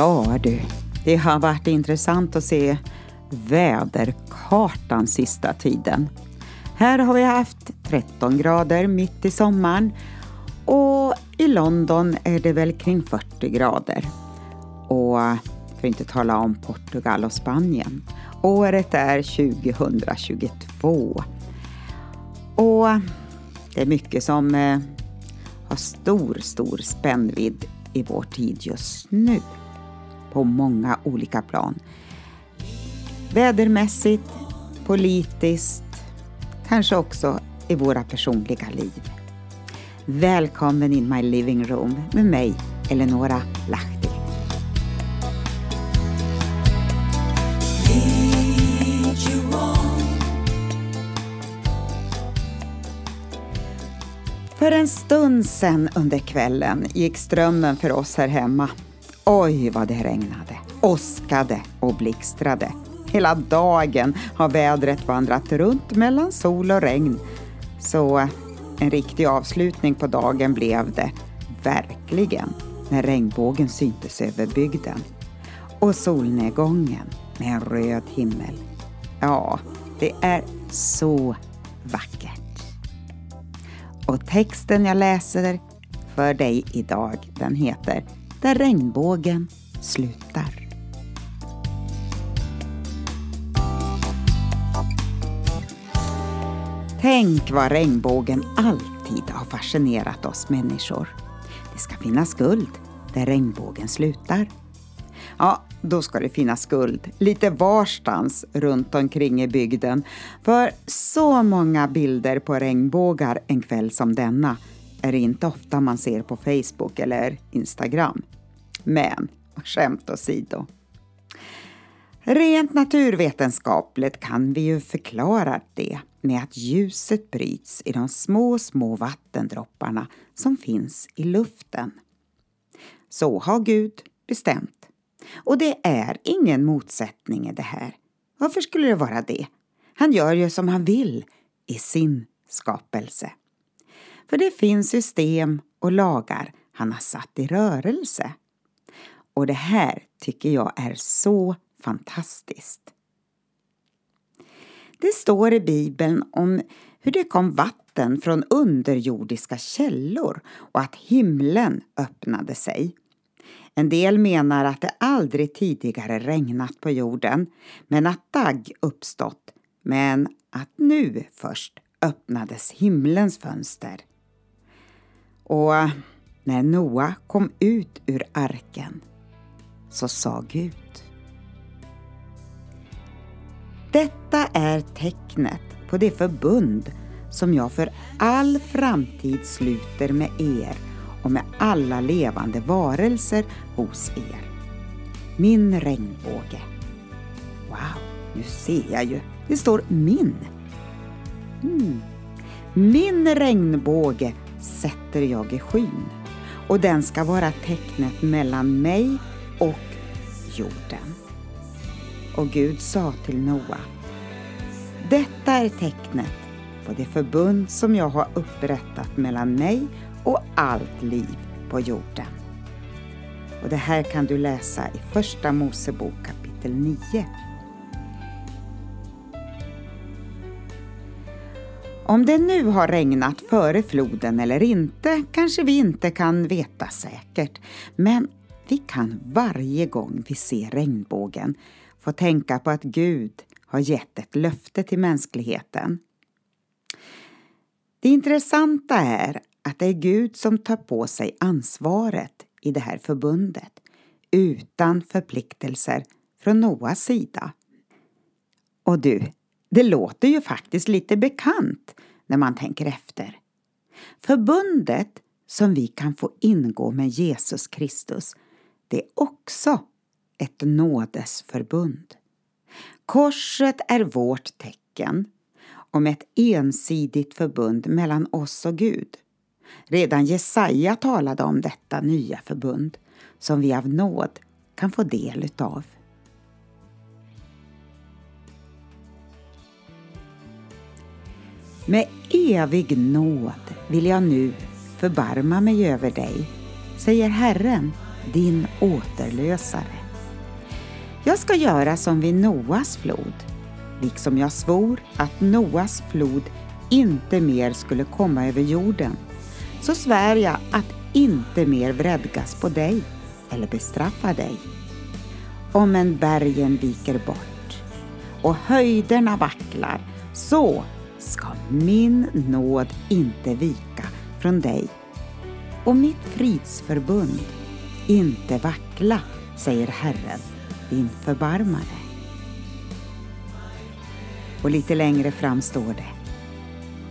Ja du, det har varit intressant att se väderkartan sista tiden. Här har vi haft 13 grader mitt i sommaren och i London är det väl kring 40 grader. Och för att inte tala om Portugal och Spanien. Året är 2022. Och det är mycket som eh, har stor, stor spännvidd i vår tid just nu. På många olika plan. Vädermässigt, politiskt, kanske också i våra personliga liv. Välkommen in my living room med mig, Eleonora Lahti. För en stund sen under kvällen gick strömmen för oss här hemma. Oj vad det regnade, åskade och blixtrade. Hela dagen har vädret vandrat runt mellan sol och regn. Så eh, en riktig avslutning på dagen blev det verkligen när regnbågen syntes över bygden. Och solnedgången med en röd himmel. Ja, det är så vackert. Och texten jag läser för dig idag, den heter där regnbågen slutar. Tänk vad regnbågen alltid har fascinerat oss människor. Det ska finnas guld där regnbågen slutar. Ja, då ska det finnas guld lite varstans runt omkring i bygden. För så många bilder på regnbågar en kväll som denna är det inte ofta man ser på Facebook eller Instagram. Men, skämt åsido. Rent naturvetenskapligt kan vi ju förklara det med att ljuset bryts i de små, små vattendropparna som finns i luften. Så har Gud bestämt. Och det är ingen motsättning i det här. Varför skulle det vara det? Han gör ju som han vill i sin skapelse. För det finns system och lagar han har satt i rörelse. Och det här tycker jag är så fantastiskt. Det står i Bibeln om hur det kom vatten från underjordiska källor och att himlen öppnade sig. En del menar att det aldrig tidigare regnat på jorden men att dagg uppstått men att nu först öppnades himlens fönster. Och när Noa kom ut ur arken så sa Gud Detta är tecknet på det förbund som jag för all framtid sluter med er och med alla levande varelser hos er. Min regnbåge. Wow, nu ser jag ju. Det står min. Mm. Min regnbåge sätter jag i skyn och den ska vara tecknet mellan mig och jorden. Och Gud sa till Noa Detta är tecknet på det förbund som jag har upprättat mellan mig och allt liv på jorden. Och det här kan du läsa i Första Mosebok kapitel 9. Om det nu har regnat före floden eller inte kanske vi inte kan veta säkert. Men vi kan varje gång vi ser regnbågen få tänka på att Gud har gett ett löfte till mänskligheten. Det intressanta är att det är Gud som tar på sig ansvaret i det här förbundet utan förpliktelser från Noas sida. Och du, det låter ju faktiskt lite bekant när man tänker efter. Förbundet som vi kan få ingå med Jesus Kristus, det är också ett nådesförbund. Korset är vårt tecken om ett ensidigt förbund mellan oss och Gud. Redan Jesaja talade om detta nya förbund som vi av nåd kan få del utav. Med evig nåd vill jag nu förbarma mig över dig, säger Herren, din återlösare. Jag ska göra som vid Noas flod, liksom jag svor att Noas flod inte mer skulle komma över jorden, så svär jag att inte mer vredgas på dig eller bestraffa dig. Om en bergen viker bort och höjderna vacklar, så ska min nåd inte vika från dig och mitt fridsförbund inte vackla, säger Herren, din förbarmare. Och lite längre fram står det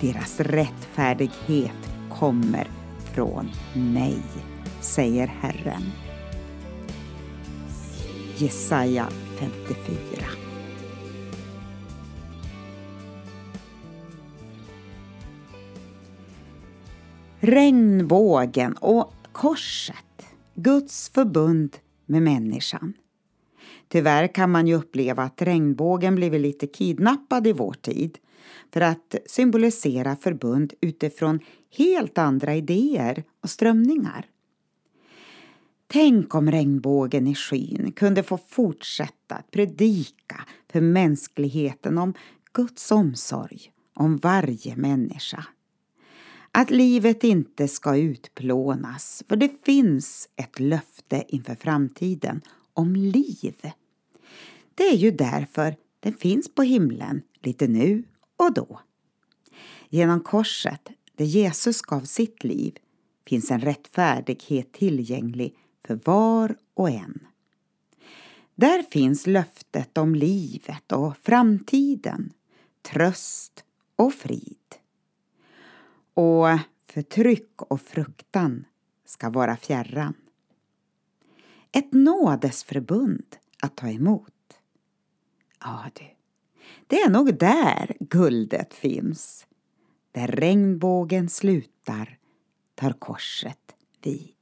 Deras rättfärdighet kommer från mig, säger Herren. Jesaja 54 Regnbågen och korset, Guds förbund med människan. Tyvärr kan man ju uppleva att regnbågen blivit lite kidnappad i vår tid för att symbolisera förbund utifrån helt andra idéer och strömningar. Tänk om regnbågen i skyn kunde få fortsätta att predika för mänskligheten om Guds omsorg om varje människa. Att livet inte ska utplånas, för det finns ett löfte inför framtiden om liv. Det är ju därför den finns på himlen lite nu och då. Genom korset, där Jesus gav sitt liv, finns en rättfärdighet tillgänglig för var och en. Där finns löftet om livet och framtiden, tröst och frid. Och förtryck och fruktan ska vara fjärran. Ett nådesförbund att ta emot. Ja du, det är nog där guldet finns. Där regnbågen slutar tar korset vid.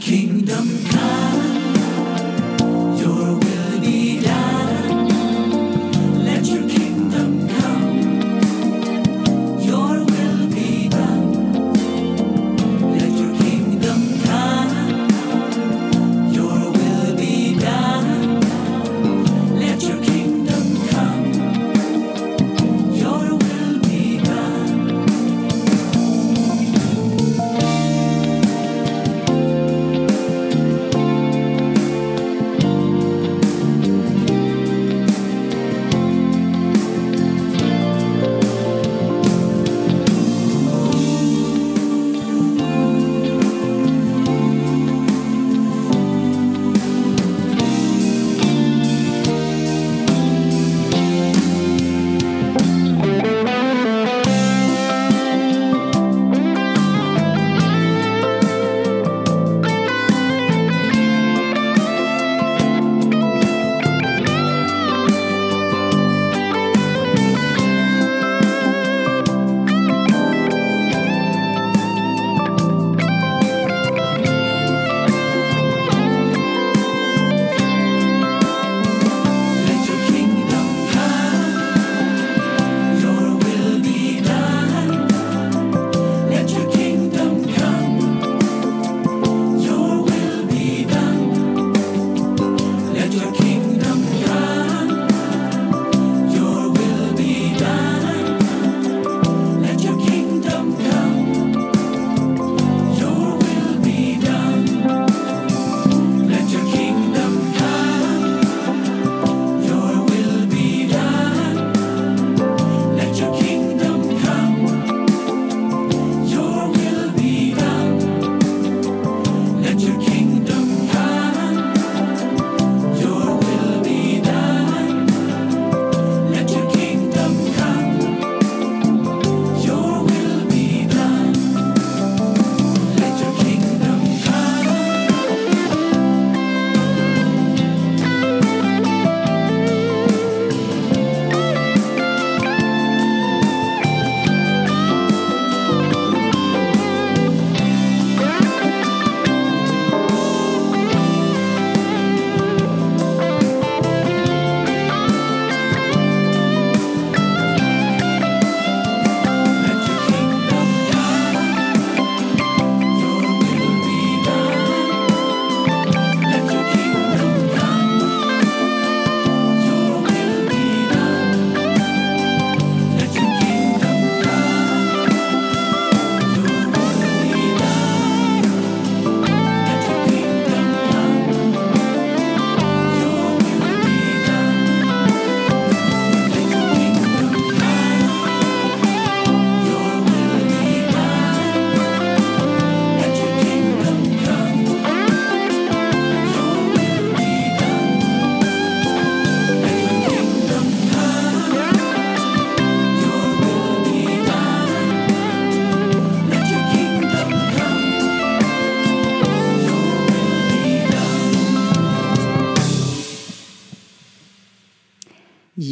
kingdom come.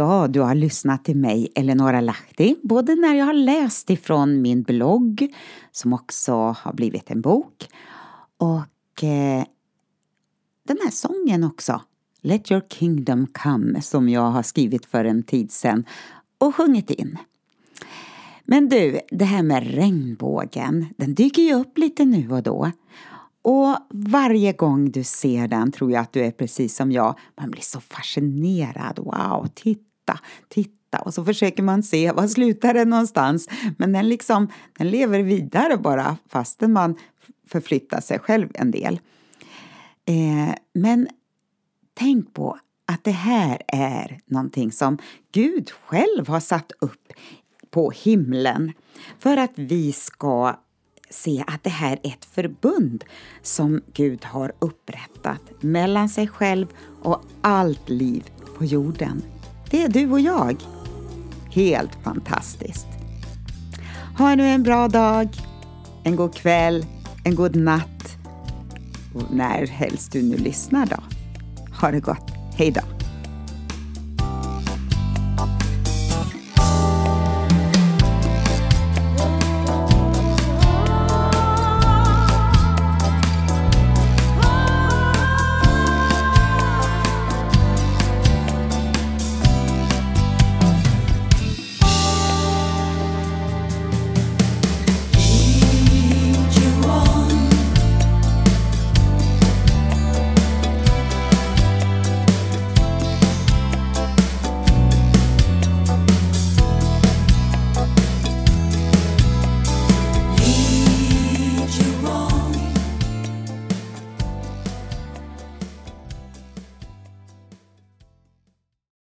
Ja, du har lyssnat till mig, Eleonora Lahti, både när jag har läst ifrån min blogg, som också har blivit en bok, och eh, den här sången också, Let your kingdom come, som jag har skrivit för en tid sedan och sjungit in. Men du, det här med regnbågen, den dyker ju upp lite nu och då. Och varje gång du ser den tror jag att du är precis som jag. Man blir så fascinerad. Wow, titta, titta. Och så försöker man se, var slutar den någonstans? Men den liksom, den lever vidare bara fastän man förflyttar sig själv en del. Eh, men tänk på att det här är någonting som Gud själv har satt upp på himlen för att vi ska se att det här är ett förbund som Gud har upprättat mellan sig själv och allt liv på jorden. Det är du och jag. Helt fantastiskt. Ha nu en bra dag, en god kväll, en god natt och när helst du nu lyssnar då. Ha det gott. Hej då!